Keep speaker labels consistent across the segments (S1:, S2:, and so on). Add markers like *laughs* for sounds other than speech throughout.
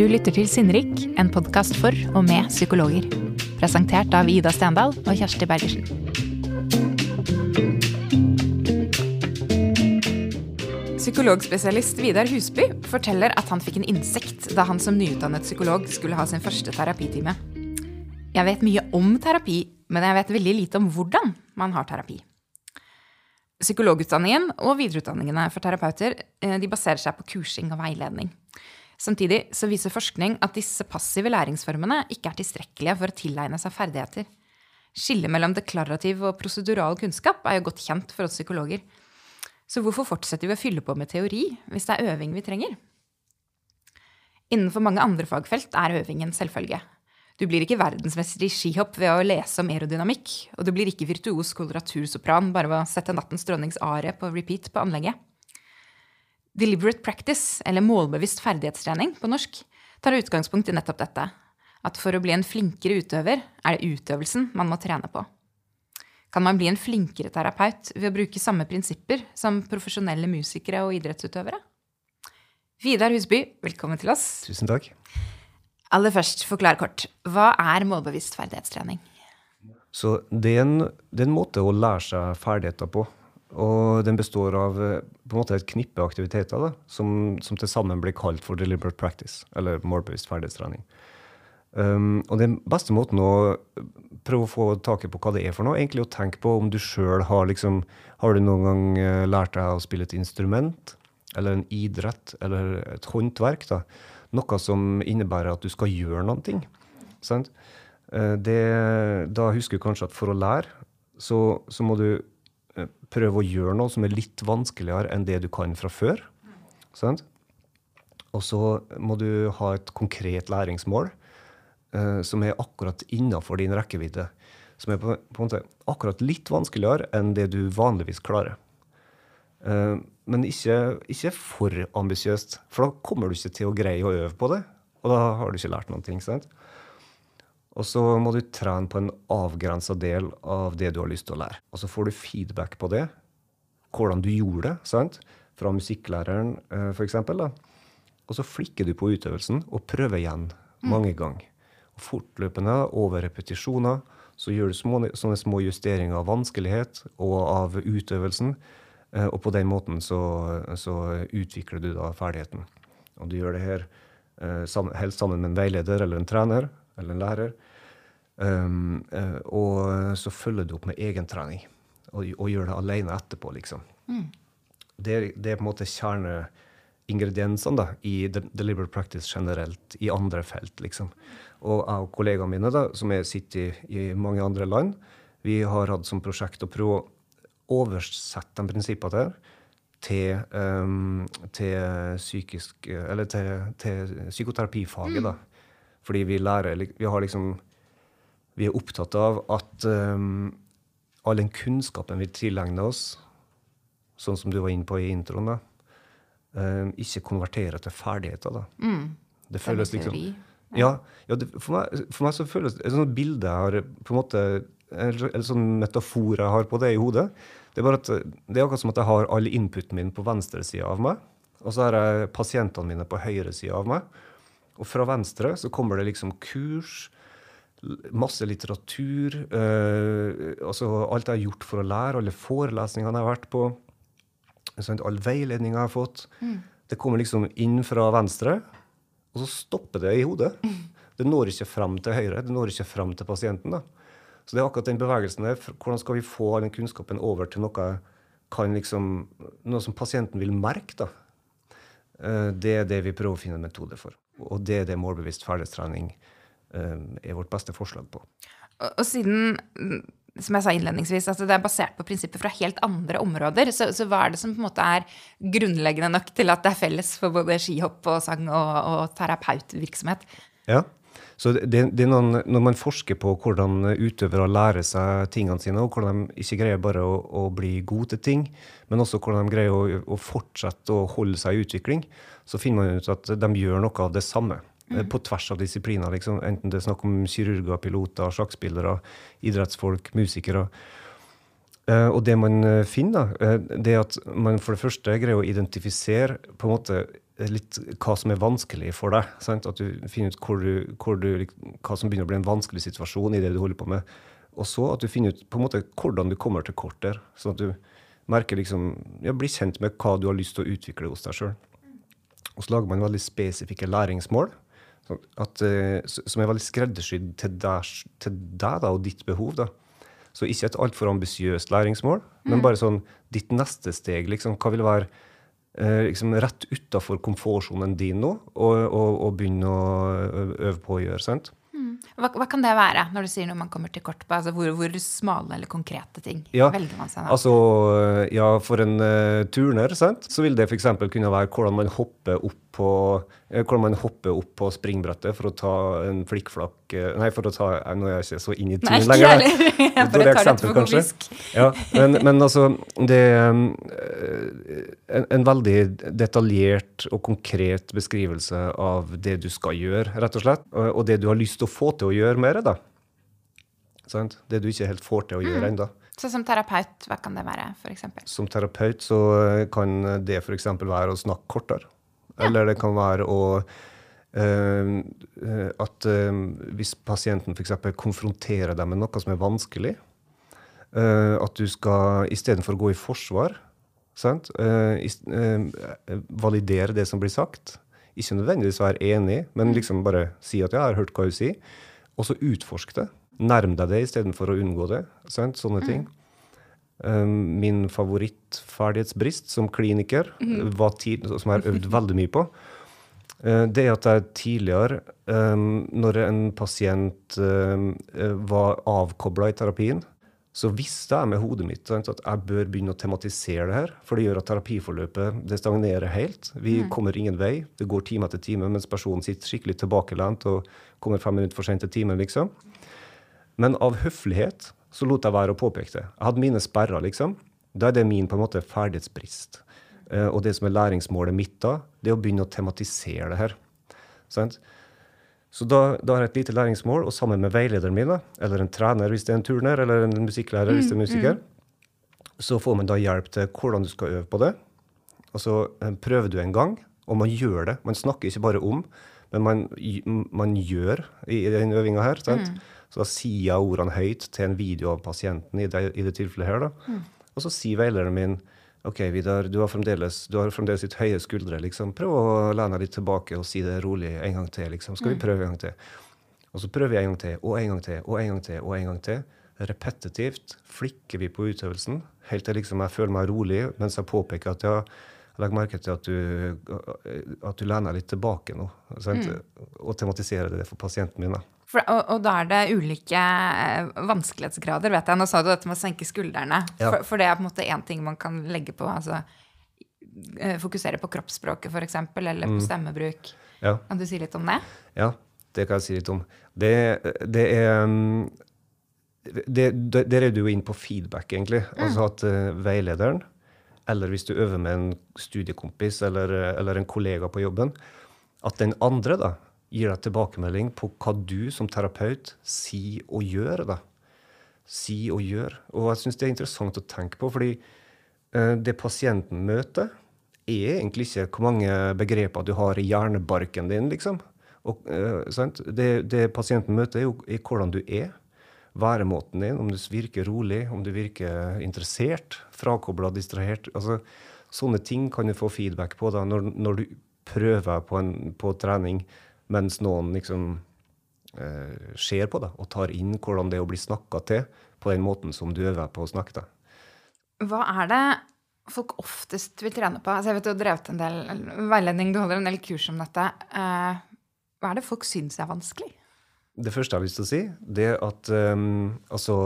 S1: Du lytter til Sinnrik, en podkast for og med psykologer. Presentert av Ida Stendal og Kjersti Bergersen. Psykologspesialist Vidar Husby forteller at han fikk en innsikt da han som nyutdannet psykolog skulle ha sin første terapitime. Jeg vet mye om terapi, men jeg vet veldig lite om hvordan man har terapi. Psykologutdanningen og videreutdanningene for terapeuter eh, de baserer seg på kursing og veiledning. Samtidig så viser forskning at disse passive læringsformene ikke er tilstrekkelige for å tilegne seg ferdigheter. Skillet mellom deklarativ og prosedural kunnskap er jo godt kjent for oss psykologer. Så hvorfor fortsetter vi å fylle på med teori hvis det er øving vi trenger? Innenfor mange andre fagfelt er øving en selvfølge. Du blir ikke verdensmester i skihopp ved å lese om aerodynamikk, og du blir ikke virtuos koloratursopran bare ved å sette Nattens dronnings are på repeat på anlegget. Deliberate practice, eller målbevisst ferdighetstrening på norsk, tar utgangspunkt i nettopp dette. At for å bli en flinkere utøver, er det utøvelsen man må trene på. Kan man bli en flinkere terapeut ved å bruke samme prinsipper som profesjonelle musikere og idrettsutøvere? Vidar Husby, velkommen til oss.
S2: Tusen takk.
S1: Aller først, forklar kort. Hva er målbevisst ferdighetstrening?
S2: Så det er, en, det er en måte å lære seg ferdigheter på. Og den består av eh, på en måte et knippe aktiviteter da, som, som til sammen blir kalt for deliberate practice, eller målbevisst ferdighetstrening. Um, og den beste måten å prøve å få taket på hva det er for noe, egentlig å tenke på om du sjøl har liksom Har du noen gang eh, lært deg å spille et instrument, eller en idrett, eller et håndverk? da, Noe som innebærer at du skal gjøre noen ting. Sant? Eh, det, da husker du kanskje at for å lære, så, så må du prøve å gjøre noe som er litt vanskeligere enn det du kan fra før. Sant? Og så må du ha et konkret læringsmål eh, som er akkurat innafor din rekkevidde. Som er på, på, en måte akkurat litt vanskeligere enn det du vanligvis klarer. Eh, men ikke, ikke for ambisiøst, for da kommer du ikke til å greie å øve på det. Og da har du ikke lært noen ting. sant? Og så må du trene på en avgrensa del av det du har lyst til å lære. Og så får du feedback på det, hvordan du gjorde det, sant? fra musikklæreren eh, f.eks. Og så flikker du på utøvelsen og prøver igjen mange ganger. Og fortløpende, over repetisjoner, så gjør du små, sånne små justeringer av vanskelighet og av utøvelsen. Eh, og på den måten så, så utvikler du da ferdigheten. Og du gjør det her eh, helst sammen med en veileder eller en trener eller en lærer. Um, uh, og så følger du opp med egentrening, og, og gjør det alene etterpå, liksom. Mm. Det, det, er på en måte kjerneingrediensene da, i deliberate practice generelt, i andre felt, liksom. Og jeg og kollegaene mine, da, som jeg sitter i, i mange andre land, vi har hatt som prosjekt å prøve å oversette de prinsippene der til, um, til, psykisk, eller til, til psykoterapifaget. Mm. da. Fordi vi lærer Vi har liksom Vi er opptatt av at um, all den kunnskapen vi tilegner oss, sånn som du var inne på i introen, da, um, ikke konverterer til ferdigheter. da. Mm. Det føles liksom Ja, ja det, for, meg, for, meg, så føles det et sånt bilde jeg har på en måte, en sånn metafor jeg har på det i hodet. Det er bare at det er akkurat som at jeg har all inputen min på venstre side av meg, og så har jeg pasientene mine på høyre side av meg. Og fra venstre så kommer det liksom kurs, masse litteratur. øh, altså alt jeg har gjort for å lære, alle forelesningene jeg har vært på, sant? all veiledninga jeg har fått. Mm. Det kommer liksom inn fra venstre, og så stopper det i hodet. Mm. Det når ikke frem til høyre, det når ikke frem til pasienten. da. Så det er akkurat den bevegelsen der. Hvordan skal vi få den kunnskapen over til noe, liksom, noe som pasienten vil merke? da? Eh, det er det vi prøver å finne en metode for. Og det er det målbevisst ferdighetstrening um, er vårt beste forslag på.
S1: Og, og siden som jeg sa innledningsvis, altså det er basert på prinsipper fra helt andre områder. Så, så, hva er det som på en måte er grunnleggende nok til at det er felles for både skihopp og sang og, og terapeutvirksomhet?
S2: Ja, så det, det er noen, Når man forsker på hvordan utøvere lærer seg tingene sine, og hvordan de ikke greier bare å, å bli gode til ting, men også hvordan de greier å, å, fortsette å holde seg i utvikling, så finner man ut at de gjør noe av det samme. Mm. På tvers av disipliner. Liksom. Enten det er snakk om kirurger, piloter, sjakkspillere, idrettsfolk, musikere. Uh, og det man finner, uh, det er at man for det første greier å identifisere på en måte litt hva som er vanskelig for deg. Sant? At du finner ut hvor du, hvor du, hva som begynner å bli en vanskelig situasjon i det du holder på med. Og så at du finner ut på en måte hvordan du kommer til kort der. Sånn at du merker liksom, ja, blir kjent med hva du har lyst til å utvikle hos deg sjøl. Og så lager man veldig spesifikke læringsmål at, som er veldig skreddersydd til deg, til deg da, og ditt behov. da. Så ikke et altfor ambisiøst læringsmål, mm. men bare sånn ditt neste steg. liksom, Hva vil være eh, liksom rett utafor komfortsonen din nå, og, og, og, begynne å øve på å gjøre? sant?
S1: Hva, hva, kan det være, når du sier noe man kommer til kort på? Altså hvor, hvor smale eller konkrete ting
S2: ja, velger man seg? Altså, ja, for en uh, turner sant? så vil det f.eks. kunne være hvordan man hopper opp på eh, hvordan man hopper opp på springbrettet for å ta en flikkflakk eh, Nei, for å ta Nå er jeg ikke så inn i turen lenger. Nei, ikke. *laughs* Jeg bare tar det for komisk. Ja, men, men, altså, det er en, en, veldig detaljert og konkret beskrivelse av det du skal gjøre, rett og slett. Og det du har lyst til å få til å gjøre mer, da. Sant? Det du ikke helt får til å gjøre mm. ennå.
S1: Så som terapeut, hva kan det være, f.eks.?
S2: Som terapeut så kan det f.eks. være å snakke kortere. Eller det kan være å uh, at uh, hvis pasienten f.eks. konfronterer deg med noe som er vanskelig, uh, at du skal istedenfor å gå i forsvar, sant? validere det som blir sagt. Ikke nødvendigvis være enig, men mm. liksom bare si at jeg har hørt hva hun sier', og så utforsk det. Nærm deg det istedenfor å unngå det. Sant? Sånne mm. ting. Um, min favorittferdighetsbrist som kliniker, mm. tid, som jeg har øvd *laughs* veldig mye på, uh, det er at jeg tidligere, um, når en pasient um, var avkobla i terapien, så visste jeg med hodet mitt at jeg bør begynne å tematisere det her. For det gjør at terapiforløpet det stagnerer helt. Vi mm. kommer ingen vei. Det går time etter time mens personen sitter skikkelig tilbakelent og kommer fem minutter for sent til timen, liksom. Men av høflighet så lot jeg være å påpeke det. Jeg hadde mine sperrer, liksom. Da er det min på en måte ferdighetsbrist. Uh, og det som er læringsmålet mitt da, det er å begynne å tematisere det her. Sant? Så da, da, har jeg et lite læringsmål, og sammen med veilederen min, da, eller en trener hvis det er en turner, eller en musikklærer hvis det er mm, musiker, mm, så får man da hjelp til hvordan du skal øve på det. Og så uh, prøver du en gang, og man gjør det. Man snakker ikke bare om, men man, man gjør i, i den øvinga her. sant? Mm. Så da sier jeg ordene høyt til en video av pasienten i det, i det tilfellet her. da. Mm. Og så sier veilederen min OK, Vidar, du har fremdeles, du har fremdeles litt høye skuldre. liksom. Prøv å lene deg litt tilbake og si det rolig en gang til. liksom. Skal vi mm. prøve en gang til? Og så prøver vi en gang til, og en gang til, og en gang til. og en gang til. Repetitivt flikker vi på utøvelsen helt til liksom jeg føler meg rolig mens jeg påpeker at jeg, jeg legger merke til at du, at du lener litt tilbake nå. Mm. Og tematiserer det for pasienten min. da.
S1: For, og, og, da er det ulike eh, vanskelighetsgrader, vet jeg. Nå sa du dette med å senke skuldrene. Ja. For, for, det er på en måte én ting man kan legge på. altså eh, Fokusere på kroppsspråket, f.eks., eller på mm. stemmebruk. Ja. Kan du si litt om det?
S2: Ja, det kan jeg si litt om. Det, det er mm, Der er du jo inn på feedback, egentlig. Mm. Altså at uh, veilederen, eller hvis du øver med en studiekompis eller, eller en kollega på jobben, at den andre da, gir deg tilbakemelding på hva du som terapeut sier og gjør. da. Si og gjør. Og jeg syns det er interessant å tenke på, fordi uh, det pasienten møter, er egentlig ikke hvor mange begreper du har i hjernebarken din, liksom. Og, uh, det, det, pasienten møter, er jo er hvordan du er. Væremåten din, om du virker rolig, om du virker interessert, frakobla, distrahert. altså Sånne ting kan du få feedback på da, når, når du prøver på, en, på trening mens noen liksom eh, ser på det og tar inn hvordan det er å bli snakka til på den måten som du øver på å snakke til.
S1: Hva er det folk oftest vil trene på? Altså jeg vet Du har drevet en del veiledning, du holder en del kurs om dette. Eh, hva er det folk syns er vanskelig?
S2: Det første jeg har lyst til å si, det er at um, altså,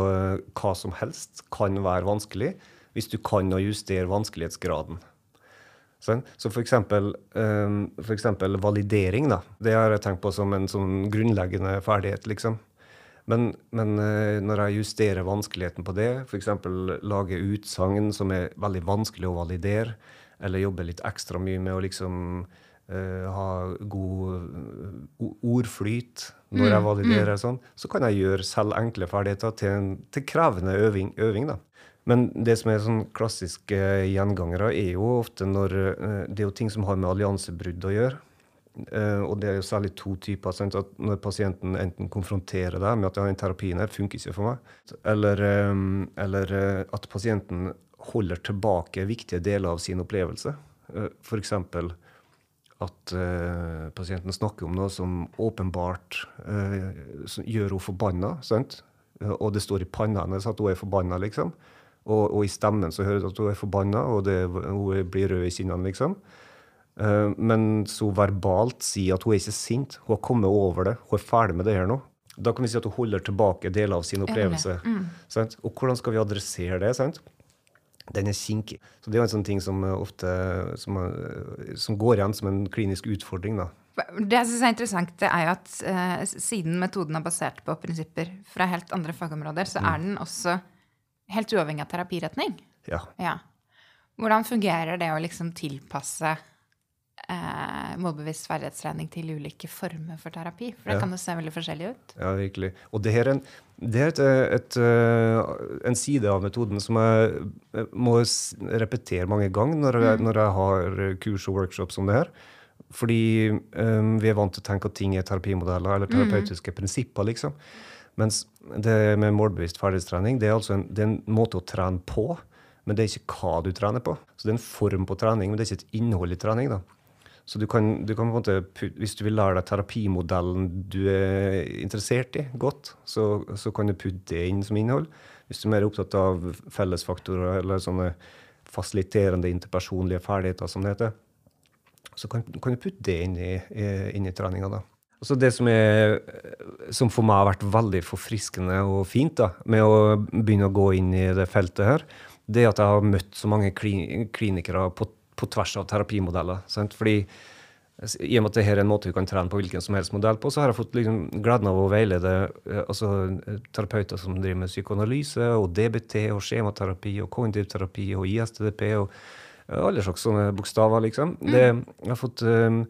S2: hva som helst kan være vanskelig hvis du kan å justere vanskelighetsgraden. Sånn? Så for eksempel, um, for eksempel, validering, da. Det har jeg tenkt på som en sånn grunnleggende ferdighet, liksom. Men, men uh, når jeg justerer vanskeligheten på det, f.eks. lage utsagn som er veldig vanskelig å validere, eller jobbe litt ekstra mye med å liksom uh, ha god ordflyt når jeg mm, validerer, mm. sånn, så kan jeg gjøre selv enkle ferdigheter til en til krevende øving. øving da. Men det som er sånn klassiske gjengangere, er jo ofte når eh, Det er jo ting som har med alliansebrudd å gjøre. Uh, og det er jo særlig to typer. Sant? At når pasienten enten konfronterer deg med at den terapien her funker ikke for meg, eller, eller at pasienten holder tilbake viktige deler av sin opplevelse. F.eks. at pasienten snakker om noe som åpenbart gjør henne forbanna. Sant? Og det står i panna hennes at hun er forbanna, liksom. Og, og, i stemmen så hører du at hun er forbanna, og det, hun blir rød i kinnene, liksom. Uh, men så verbalt sier at hun er ikke sint. Hun har kommet over det. Hun er ferdig med det her nå. Da kan vi si at hun holder tilbake deler av sin opplevelse. Mm. Og hvordan skal vi adressere det? sant? Den er kinkig. Så det er en sånn ting som ofte som, som går igjen som en klinisk utfordring. da.
S1: Det jeg synes er interessant, det er jo at uh, siden metoden er basert på prinsipper fra helt andre fagområder, så mm. er den også helt uavhengig av terapiretning.
S2: Ja.
S1: ja. Hvordan fungerer det å liksom tilpasse eh, målbevisst ferdighetstrening til ulike former for terapi? For det ja. kan jo se veldig forskjellig ut.
S2: Ja, virkelig. Og det her er en, det er et, et, eh, en side av metoden som jeg må repetere mange ganger når jeg, mm. når jeg har kurs og workshops om det her. Fordi um, vi er vant til å tenke at ting er terapimodeller eller mm. terapeutiske mm. prinsipper. liksom. Mens det med målbevisst ferdighetstrening det er altså en, det er en måte å trene på, men det er ikke hva du trener på. Så det er en form på trening, men det er ikke et innhold i trening. da. Så du kan, du kan, på en måte, Hvis du vil lære deg terapimodellen du er interessert i godt, så, så, kan du putte det inn som innhold. Hvis du er mer opptatt av fellesfaktorer eller sånne fasiliterende interpersonlige ferdigheter, som det heter, så kan, kan du putte det inn i, inn i treninga. da. Altså det som, er, som, for meg har vært veldig forfriskende og fint da, med å begynne å gå inn i det feltet her, det er at jeg har møtt så mange klinikere på på tvers av terapimodeller. Sant? Fordi i og med at dette er en måte du kan trene på hvilken som helst modell på, så har jeg fått liksom gleden av å veilede eh, altså, terapeuter som driver med psykoanalyse og DBT og skjematerapi og kognitiv terapi og ISTDP og eh, alle slags sånne bokstaver, liksom. Mm. Det, jeg har fått, um,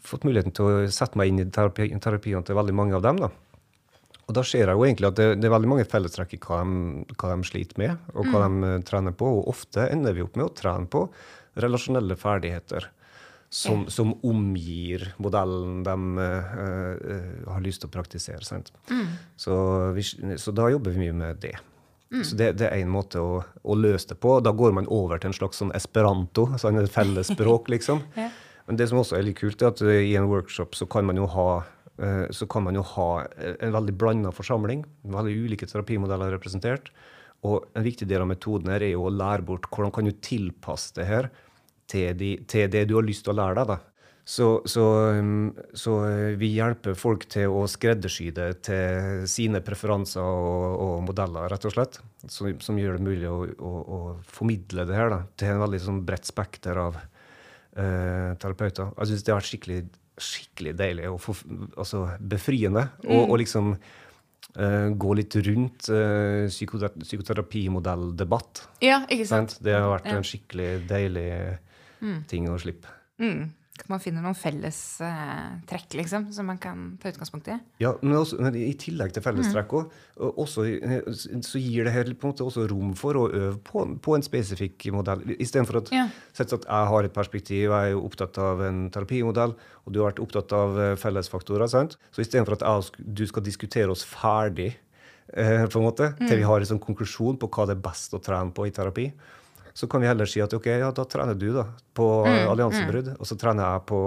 S2: fått, muligheten til å sette meg inn i terapi, terapiene til veldig mange av dem. da. Og da ser jeg jo egentlig at det, det er veldig mange fellestrekk i hva de, hva de, sliter med, og hva mm. de trener på. Og ofte ender vi opp med å trene på relasjonelle ferdigheter som, som omgir modellen de uh, uh, har lyst til å praktisere. Mm. Så, vi, så, da jobber vi mye med det. Mm. Så det, det, er en måte å, å, løse det på. Da går man over til en slags sånn esperanto, sånn et fellesspråk, *laughs* liksom. ja. Men det som også er litt kult, er at i en workshop så kan man jo ha kan man jo ha en veldig blanda forsamling. Veldig ulike terapimodeller representert. Og en viktig del av metoden her er jo å lære bort hvordan kan du tilpasse det her til, de, til det du har lyst til å lære deg. da. Så, så, um, så, vi hjelper folk til å skreddersy det til sine preferanser og, og modeller, rett og slett. Som, som gjør det mulig å, å, å, formidle det her da, til en veldig sånn bredt spekter av uh, terapeuter. Jeg syns det har vært skikkelig, skikkelig deilig og for, altså befriende. Mm. Og, og liksom eh, gå litt rundt uh, psykoterapimodelldebatt.
S1: Ja, ikke sant?
S2: Det har vært en skikkelig deilig mm. ting å slippe.
S1: Mm. Man finner noen felles eh, trekk liksom, som man kan ta utgangspunkt i.
S2: Ja, men, også, men I tillegg til fellestrekk mm. også, så gir det her på en måte også rom for å øve på, på en spesifikk modell. Istedenfor at, ja. at jeg har et perspektiv, jeg er opptatt av en terapimodell, og du har vært opptatt av eh, fellesfaktorer. sant? Så istedenfor at jeg, du skal diskutere oss ferdig eh, på en måte, mm. til vi har en sånn konklusjon på hva det er best å trene på i terapi, så kan vi heller si at ok, ja, da trener du da på mm, alliansebrudd, mm. og så trener jeg på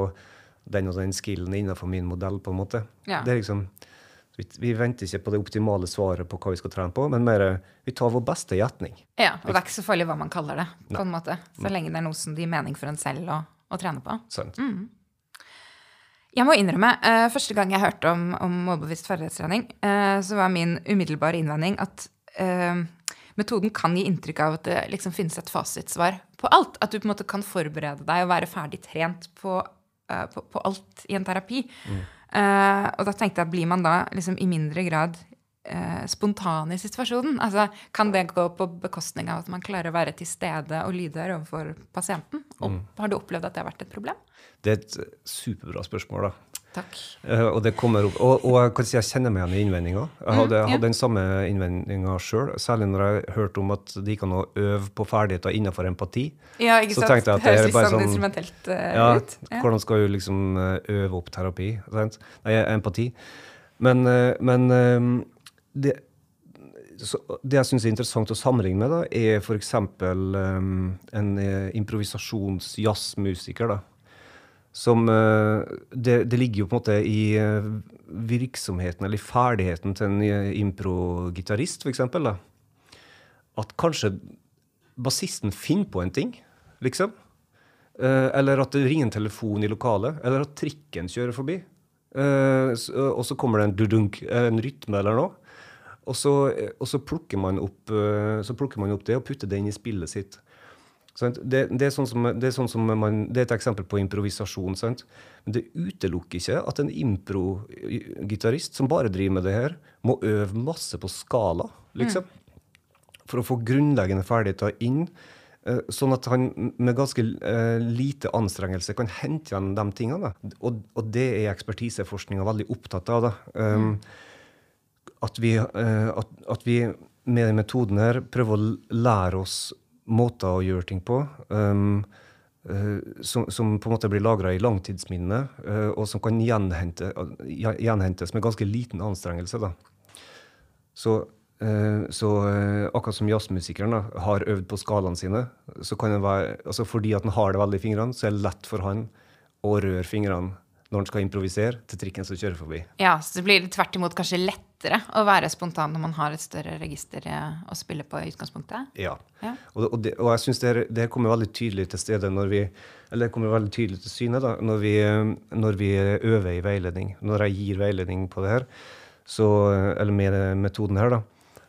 S2: den og den skillen innenfor min modell. på en måte. Ja. Det er liksom, vi, venter ikke på det optimale svaret på hva vi skal trene på, men mer vi tar vår beste gjetning.
S1: Ja, og det er ikke så farlig hva man kaller det, på en måte, så lenge det er noe som gir mening for en selv å, å trene på.
S2: Sant.
S1: Mm. Jeg må innrømme, uh, første gang jeg hørte om, om målbevisst ferdighetstrening, uh, så var min umiddelbare innvending at uh, metoden kan gi inntrykk av at det liksom finnes et fasitsvar på alt. At du på en måte kan forberede deg og være ferdig trent på, uh, på, på alt i en terapi. Mm. Uh, og da tenkte jeg, blir man da liksom i mindre grad uh, spontan i situasjonen? Altså, Kan det gå på bekostning av at man klarer å være til stede og lydhør overfor pasienten? Mm. Har du opplevd at det har vært et problem?
S2: Det er et superbra spørsmål. da.
S1: Takk.
S2: Uh, og det kommer opp, og, og, jeg kan si jeg kjenner meg igjen i innvendinga. Jeg hadde, mm, ja. den samme innvendinga sjøl, særlig når jeg hørte om at det gikk an å øve på ferdigheter innenfor empati.
S1: Ja, ikke sant? Så tenkte jeg at det Høres litt sånn, sånn instrumentelt uh,
S2: ja,
S1: ut.
S2: Ja. Hvordan skal du liksom øve opp terapi? Sant? Nei, empati. Men, men det, så, det jeg syns er interessant å sammenligne med, da, er f.eks. Um, en improvisasjons-jazzmusiker. da som eh, det, det, ligger jo på en måte i eh, virksomheten eller i ferdigheten til en eh, improgitarist, f.eks. At kanskje bassisten finner på en ting, liksom. Eller at det ringer en telefon i lokalet. Eller at trikken kjører forbi. Og så kommer det en dudunk, en rytme eller noe. Og så, og så, plukker man opp, så plukker man opp det og putter det inn i spillet sitt. Det, det, er sånn som, det, er sånn som man, det, er et eksempel på improvisasjon. Sant? Men det utelukker ikke at en impro-gitarist som bare driver med det her, må øve masse på skala, liksom. Mm. For å få grunnleggende ferdigheter inn. Eh, sånn at han med ganske uh, lite anstrengelse kan hente igjen de tingene. Og, og det er ekspertiseforskninga veldig opptatt av. Um, mm. at, vi, uh, at, at vi med den metoden her prøver å lære oss måter å gjøre ting på. Um, uh, som, som, på en måte blir lagra i langtidsminnet, uh, og som kan gjenhente, uh, gjenhentes med ganske liten anstrengelse. Da. Så, så akkurat som jazzmusikeren da, har øvd på skalaene sine, så kan det være, altså fordi at han har det veldig i fingrene, så er det lett for han å røre fingrene når han skal improvisere, til trikken som kjører forbi.
S1: Ja, så det blir tvert imot kanskje lettere å være spontan når man har et større register eh, å spille på i utgangspunktet?
S2: Ja. ja. Og, og, det, og, jeg syns det, det, kommer veldig tydelig til stede når vi Eller det kommer veldig tydelig til syne da, når vi, når vi øver i veiledning. Når jeg gir veiledning på det her, så, eller med metoden her, da,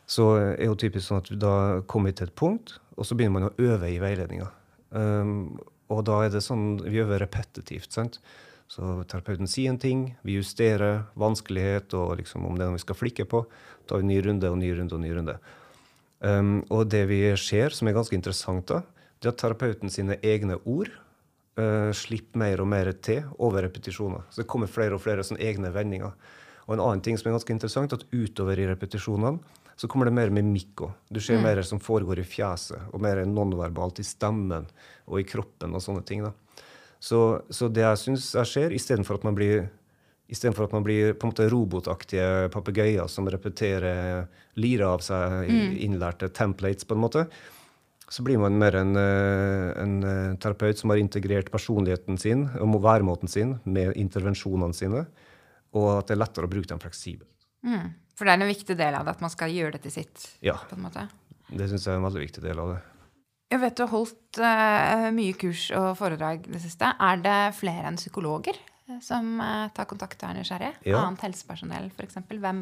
S2: så er det jo typisk sånn at vi da kommer til et punkt, og så begynner man å øve i veiledninga. Um, og da er det sånn Vi øver repetitivt. sant? Så terapeuten sier en ting, vi justerer vanskelighet og liksom om det er noe vi skal flikke på. tar vi ny runde og ny runde og ny runde. Um, og det vi ser, som er ganske interessant, da, det er at terapeuten sine egne ord uh, slipper mer og mer til over repetisjoner. Så det kommer flere og flere sånne egne vendinger. Og en annen ting som er ganske interessant, at utover i repetisjonene så kommer det mer mimikk òg. Du ser mm. mer som foregår i fjeset, og mer nonverbalt i stemmen og i kroppen og sånne ting. da. Så, så det jeg syns jeg skjer, istedenfor at man blir Istedenfor at man blir på en måte robotaktige papegøyer som repeterer, lirer av seg mm. innlærte templates, på en måte, så blir man mer en, eh, en, eh, terapeut som har integrert personligheten sin og væremåten sin med intervensjonene sine, og at det er lettere å bruke dem fleksibelt.
S1: Mm. For det er en viktig del av det, at man skal gjøre det til sitt?
S2: Ja.
S1: på en måte.
S2: Det syns jeg er en veldig viktig del av det.
S1: Jeg vet du har holdt uh, mye kurs og foredrag det siste. Er det flere enn psykologer eh, som uh, tar kontakt og er nysgjerrige? Ja. Annet helsepersonell, f.eks. Hvem,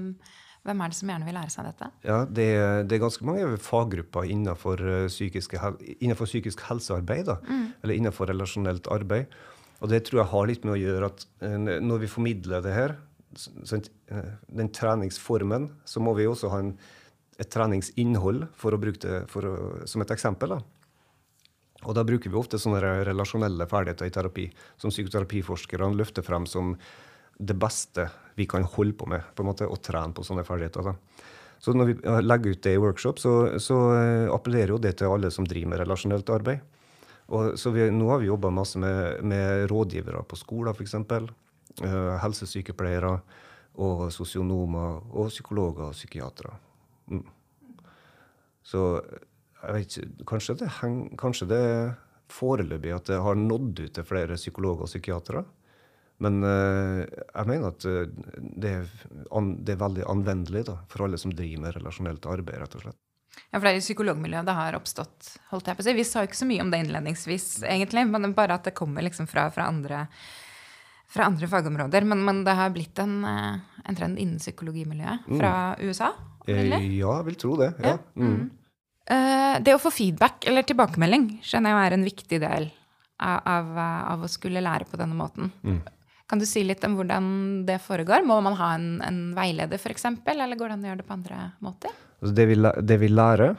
S1: hvem er det som gjerne vil lære seg dette?
S2: Ja, Det, det er ganske mange faggrupper innenfor, psykisk, innenfor psykisk helsearbeid. Mm. Eller innenfor relasjonelt arbeid. Og det tror jeg har litt med å gjøre at når vi formidler det her, den treningsformen, så må vi også ha en, et treningsinnhold, for å bruke det for å, som et eksempel. da. Og da bruker vi ofte sånne relasjonelle ferdigheter i terapi, som psykoterapiforskerne løfter frem som det beste vi kan holde på med, på en måte, og trene på sånne ferdigheter. Da. Så når vi legger ut det i workshop, så, så eh, appellerer jo det til alle som driver med relasjonelt arbeid. Og, så vi, nå har vi jobba masse med, med, rådgivere på skoler, f.eks. Uh, eh, helsesykepleiere og sosionomer og psykologer og psykiatere. Mm. Så jeg vet ikke, kanskje det, heng, kanskje det foreløpig at det har nådd ut til flere psykologer og psykiatere. Men uh, jeg mener at uh, det, er an, det, er veldig anvendelig da, for alle som driver med relasjonelt arbeid. rett og slett.
S1: Ja, for det er i psykologmiljøet det har oppstått. holdt jeg på å si. Vi sa jo ikke så mye om det innledningsvis, egentlig, men bare at det kommer liksom fra, fra, andre, fra andre, fagområder. Men, men, det har blitt en, eh, en trend innen psykologimiljøet fra mm. USA?
S2: Eller? Ja, jeg vil tro det. ja. ja. Mm.
S1: Uh, det å få feedback eller tilbakemelding skjønner jeg er en viktig del av, av, av å skulle lære på denne måten. Mm. Kan du si litt om hvordan det foregår? Må man ha en, en veileder f.eks., eller går det an å gjøre det på andre måter?
S2: Altså det, vi, det, vi, lærer,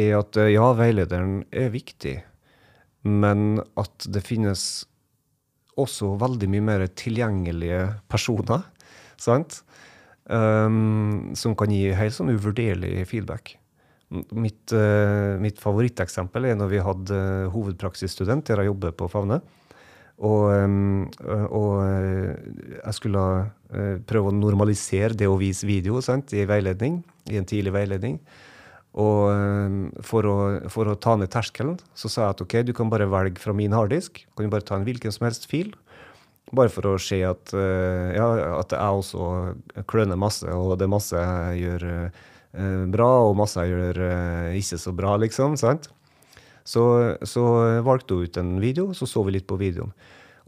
S2: er at ja, veilederen er viktig, men at det finnes også veldig mye mer tilgjengelige personer. sant? Um, som kan gi helt sånn uvurderlig feedback. Mitt, uh, mitt, favoritteksempel er når vi hadde uh, hovedpraksisstudent der jeg jobber på Favne. Og, um, og jeg skulle prøve å normalisere det å vise video sant, i veiledning, i en tidlig veiledning. Og for å, for å, ta ned terskelen så sa jeg at OK, du kan bare velge fra min harddisk. Kan du bare ta en hvilken som helst fil. Bare for å se at, ja, at jeg også kløner masse, og det er masse jeg gjør Eh, bra, og masse jeg gjør eh, ikke så bra, liksom. sant? Så, så valgte hun ut en video, så så vi litt på videoen.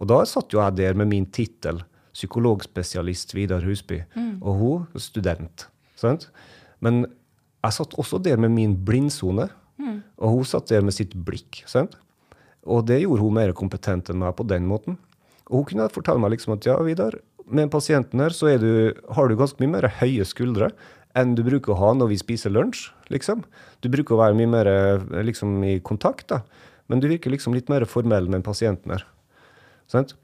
S2: Og da satt jo jeg der med min tittel, psykologspesialist Vidar Husby, mm. og hun student. sant? Men jeg satt også der med min blindsone, mm. og hun satt der med sitt blikk. sant? Og det gjorde hun mer kompetent enn meg på den måten. Og hun kunne fortelle meg liksom at ja, Vidar, med pasienten her så du, har du ganske mye mer høye skuldre enn du bruker å ha når vi spiser lunsj, liksom. Du bruker å være mye mer eh, liksom, i kontakt, da. Men du virker liksom litt mer formell med pasienten her. Sant?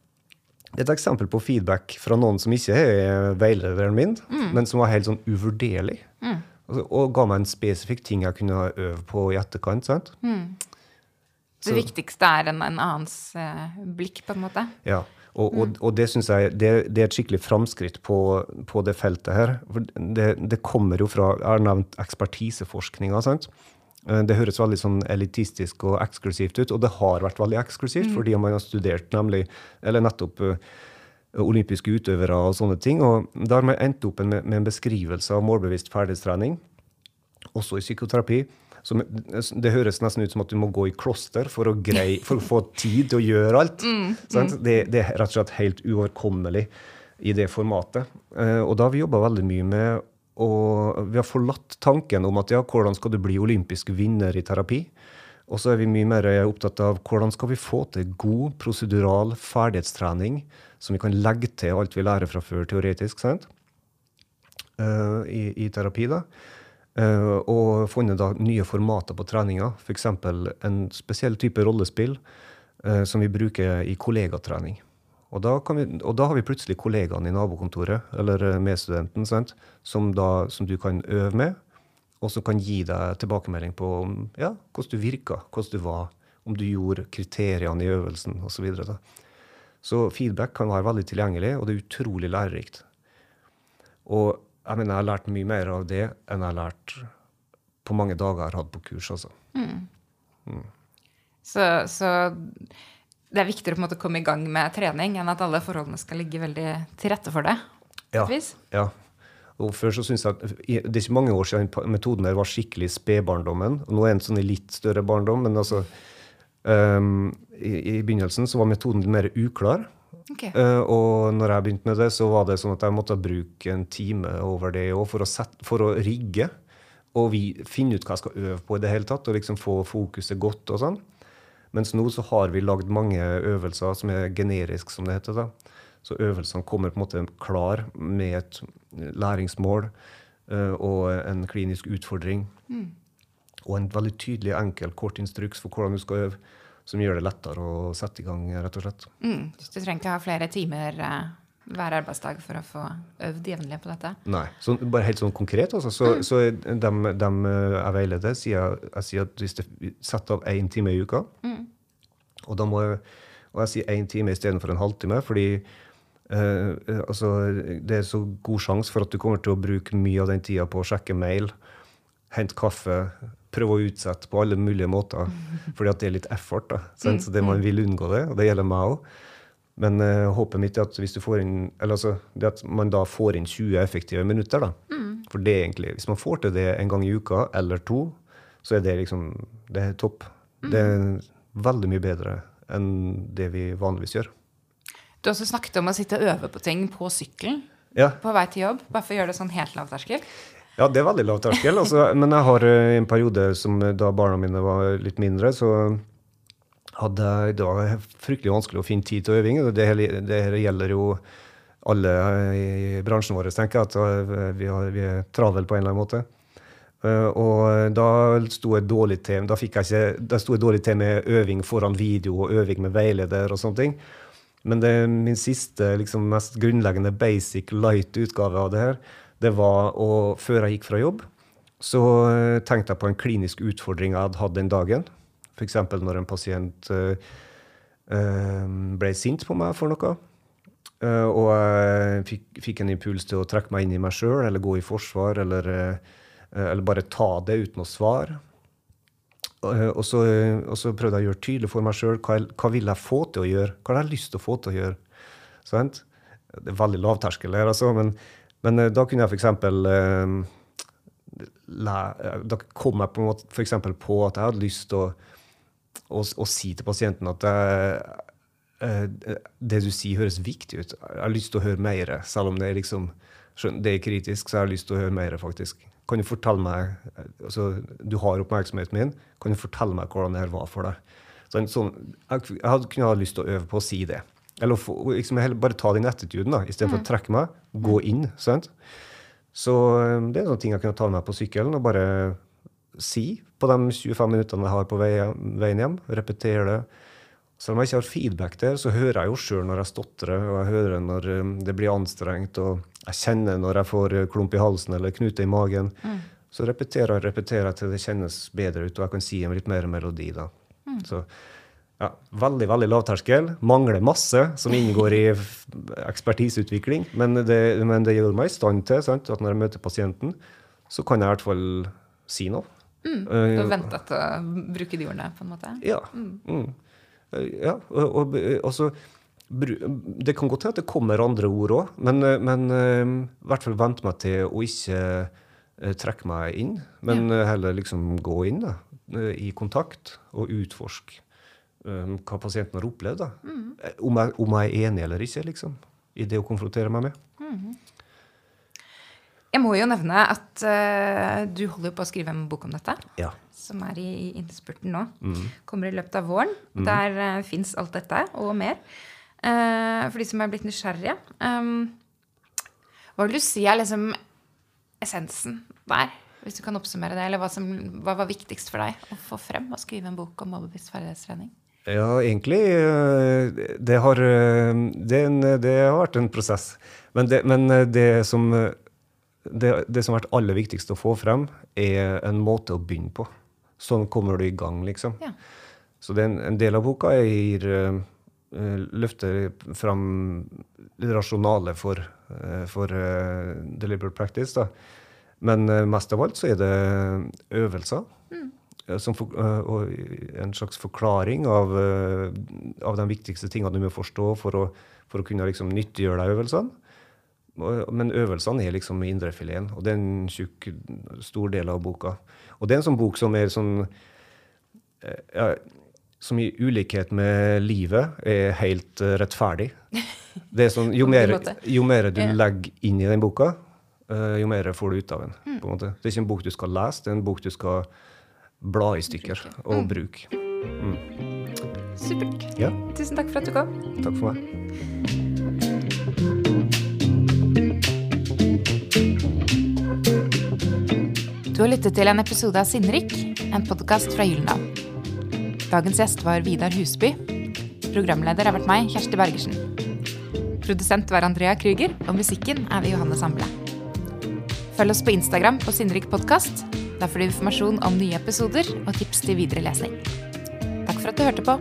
S2: Det er et eksempel på feedback fra noen som ikke er veilederen min, mm. men som var helt sånn uvurderlig. Mm. Altså, og ga meg en spesifikk ting jeg kunne øve på i etterkant. sant? Mm.
S1: Det viktigste er en, en annens uh, blikk, på en måte?
S2: Ja. Og, og, og det syns jeg det, det, er et skikkelig framskritt på, på, det feltet her. For det, det, kommer jo fra Jeg har nevnt ekspertiseforskninga. Eh, det høres veldig sånn elitistisk og eksklusivt ut, og det har vært veldig eksklusivt, mm. fordi man har studert nemlig, eller nettopp uh, olympiske utøvere og sånne ting. Og da har man endt opp med, med en beskrivelse av målbevisst ferdighetstrening, også i psykoterapi, så det høres nesten ut som at du må gå i kloster for å, greie, for å få tid til å gjøre alt. Mm, mm. Det, det, er rett og slett helt uoverkommelig i det formatet. Uh, og da har vi jobba veldig mye med og Vi har forlatt tanken om at ja, hvordan skal du bli olympisk vinner i terapi? Og så er vi mye mer opptatt av hvordan skal vi få til god prosedural ferdighetstrening som vi kan legge til alt vi lærer fra før teoretisk, sant? Uh, i, i, terapi. da. Uh, og funnet da nye formater på treninga, f.eks. en spesiell type rollespill uh, som vi bruker i kollegatrening. Og da, vi, og da, har vi plutselig kollegaen i nabokontoret, eller eh, medstudenten, sant? Som, da, som du kan øve med, og som kan gi deg tilbakemelding på ja, hvordan du virka, hvordan du var, om du gjorde kriteriene i øvelsen osv. Så, videre, så feedback kan være veldig tilgjengelig, og det er utrolig lærerikt. Og jeg mener, jeg har lært mye mer av det enn jeg har lært på mange dager jeg har hatt på kurs. Altså. Mm.
S1: Mm. Så, så, det er viktigere på en måte å komme i gang med trening enn at alle forholdene skal ligge veldig til rette for det?
S2: Ja. ja. Og før så synes jeg at Det er ikke mange år siden metoden der var skikkelig spedbarndommen. Nå er den sånn i litt større barndom, men altså um, i, i, begynnelsen så var metoden mer uklar. Okay. Uh, og når jeg begynte med det, så var det sånn at jeg måtte bruke en time over det òg for, for, å rigge. Og vi, finne ut hva jeg skal øve på i det hele tatt, og liksom få fokuset godt. og sånn. Mens nå så har vi lagd mange øvelser som er generiske, som det heter. da. Så øvelsene kommer på en måte klar med et læringsmål uh, og en klinisk utfordring. Mm. Og en veldig tydelig, enkel, kort instruks for hvordan du skal øve som gjør det lettere å sette i gang, rett og slett.
S1: Mm, du trenger ikke ha flere timer uh, hver arbeidsdag for å få øvd jevnlig på dette?
S2: Nei. Så bare helt sånn konkret, altså. Så, mm. så dem, dem, eh, jeg veileder, sier jeg sier at hvis du setter av én time i uka, mm. og jeg og jeg sier én time istedenfor en halvtime, fordi uh, altså, det er så god sjanse for at du kommer til å bruke mye av den tida på å sjekke mail, hente kaffe, prøve å utsette på alle mulige måter. *laughs* Fordi at det er litt effort. da, mm, Så det man mm. vil unngå det, og det gjelder meg òg. Men uh, håpet mitt er at hvis du får inn, eller altså, det at man da får inn 20 effektive minutter. da, mm. For det egentlig, hvis man får til det en gang i uka eller to, så er det liksom, det er topp. Mm. Det er veldig mye bedre enn det vi vanligvis gjør.
S1: Du har også snakket om å sitte og øve på ting på sykkelen
S2: ja.
S1: på vei til jobb. Bare for å gjøre det sånn helt lavterskel.
S2: Ja, det er veldig lav terskel. Altså, *laughs* men jeg har eh, en periode som eh, da barna mine var litt mindre, så hadde jeg var fryktelig vanskelig å finne tid til øving. Det, det gjelder jo alle i bransjen vår, tenker jeg, at eh, vi, har, vi er travel på en eller annen måte. Og da sto jeg dårlig til da fikk jeg ikke, da sto jeg dårlig til med øving foran video og øving med veileder og sånne ting. Men det, er min siste, liksom mest grunnleggende basic light utgave av det her, det var å Før jeg gikk fra jobb, så eh, tenkte jeg på en klinisk utfordring jeg hadde hatt den dagen. F.eks. når en pasient uh, ble sint på meg for noe. Og jeg fikk, fikk, en impuls til å trekke meg inn i meg sjøl, eller gå i forsvar, eller, eller bare ta det uten å svare. Og så, og, så, prøvde jeg å gjøre tydelig for meg sjøl hva, hva vil jeg få til å gjøre. Hva har jeg lyst til å få til å gjøre? Sånn? Det er veldig lavterskel her, altså, men, men da kunne jeg f.eks. Da kom jeg på en måte for på at jeg hadde lyst til å å, å, si til pasienten at det, det du sier, høres viktig ut. Jeg har lyst til å høre mer, selv om det er, liksom, det er kritisk. så jeg har lyst til å høre mer, faktisk. Kan du fortelle meg, altså, Du har oppmerksomheten min. Kan du fortelle meg hvordan det her var for deg? Så, sånn, jeg, jeg hadde, kunne ha lyst til å øve på å si det. Eller liksom, bare ta den attituden istedenfor mm. å trekke meg. Gå inn. sant? Så det er sånne ting jeg kunne ta med meg på sykkelen og bare si på de 25 minuttene jeg har på veien hjem. Repetere det. Selv om jeg ikke har feedback der, så hører jeg jo sjøl når jeg stotrer, og jeg hører når um, det blir anstrengt, og jeg kjenner når jeg får uh, klump i halsen eller knute i magen. Mm. Så repeterer og repeterer til det kjennes bedre ut, og jeg kan si en litt mer melodi. da. Mm. Så ja, veldig veldig lavterskel. Mangler masse som inngår i ekspertiseutvikling. Men det, men det gjør meg i stand til sant? at når jeg møter pasienten, så kan jeg i hvert fall si noe.
S1: Mm, du har venta til å bruke de ordene, på en måte?
S2: Ja. Mm. Mm. ja og, og, og så det kan godt hende at det kommer andre ord òg, men, men i hvert fall vente meg til å ikke trekke meg inn, men ja. heller liksom gå inn da, i kontakt og utforske um, hva pasienten har opplevd. da. Mm. Om, jeg, om, jeg, er enig eller ikke, liksom, i det å konfrontere meg med. Mm.
S1: Jeg må jo nevne at uh, du holder på å skrive en bok om dette.
S2: Ja.
S1: Som er i, i innspurten nå. Mm. Kommer i løpet av våren. Mm. Der uh, eh, fins alt dette og mer. Uh, for de som er blitt nysgjerrige. Um, hva vil du si er liksom essensen der? Hvis du kan oppsummere det. Eller hva, som, hva var viktigst for deg å få frem og skrive en bok om målbevisst ferdighetstrening?
S2: Ja, egentlig det har, det, det har vært en prosess. Men det, men det som det, som har vært aller viktigst å få frem, er en måte å begynne på. Sånn kommer du i gang, liksom. Ja. Så det en, en, del av boka gir løfter fram det rasjonale for, for deliberate practice. Da. Men mest av alt så er det øvelser. Mm. For, og en slags forklaring av, av de viktigste tingene du må forstå for å, for å kunne liksom, nyttiggjøre deg øvelsene. Men øvelsene er liksom indrefileten, og det er en tjukk, stor del av boka. Og det er en sånn bok som er sånn eh, ja, Som i ulikhet med livet er helt rettferdig. Det er sånn, *laughs* jo, mer, jo mer du legger inn i den boka, jo mer får du ut av den. Mm. på en måte. Det er ikke en bok du skal lese, det er en bok du skal bla i stykker og mm. bruke. Mm.
S1: Supert. Ja. Tusen takk for at du kom.
S2: Takk for meg.
S1: Du har lyttet til en episode av Sinnrik, en podkast fra Gyldendal. Dagens gjest var Vidar Husby. Programleder har vært meg, Kjersti Bergersen. Produsent var Andrea Krüger, og musikken er ved Johanne Samble. Følg oss på Instagram på Sinnrik podkast. Der får du informasjon om nye episoder og tips til videre lesning. Takk for at du hørte på.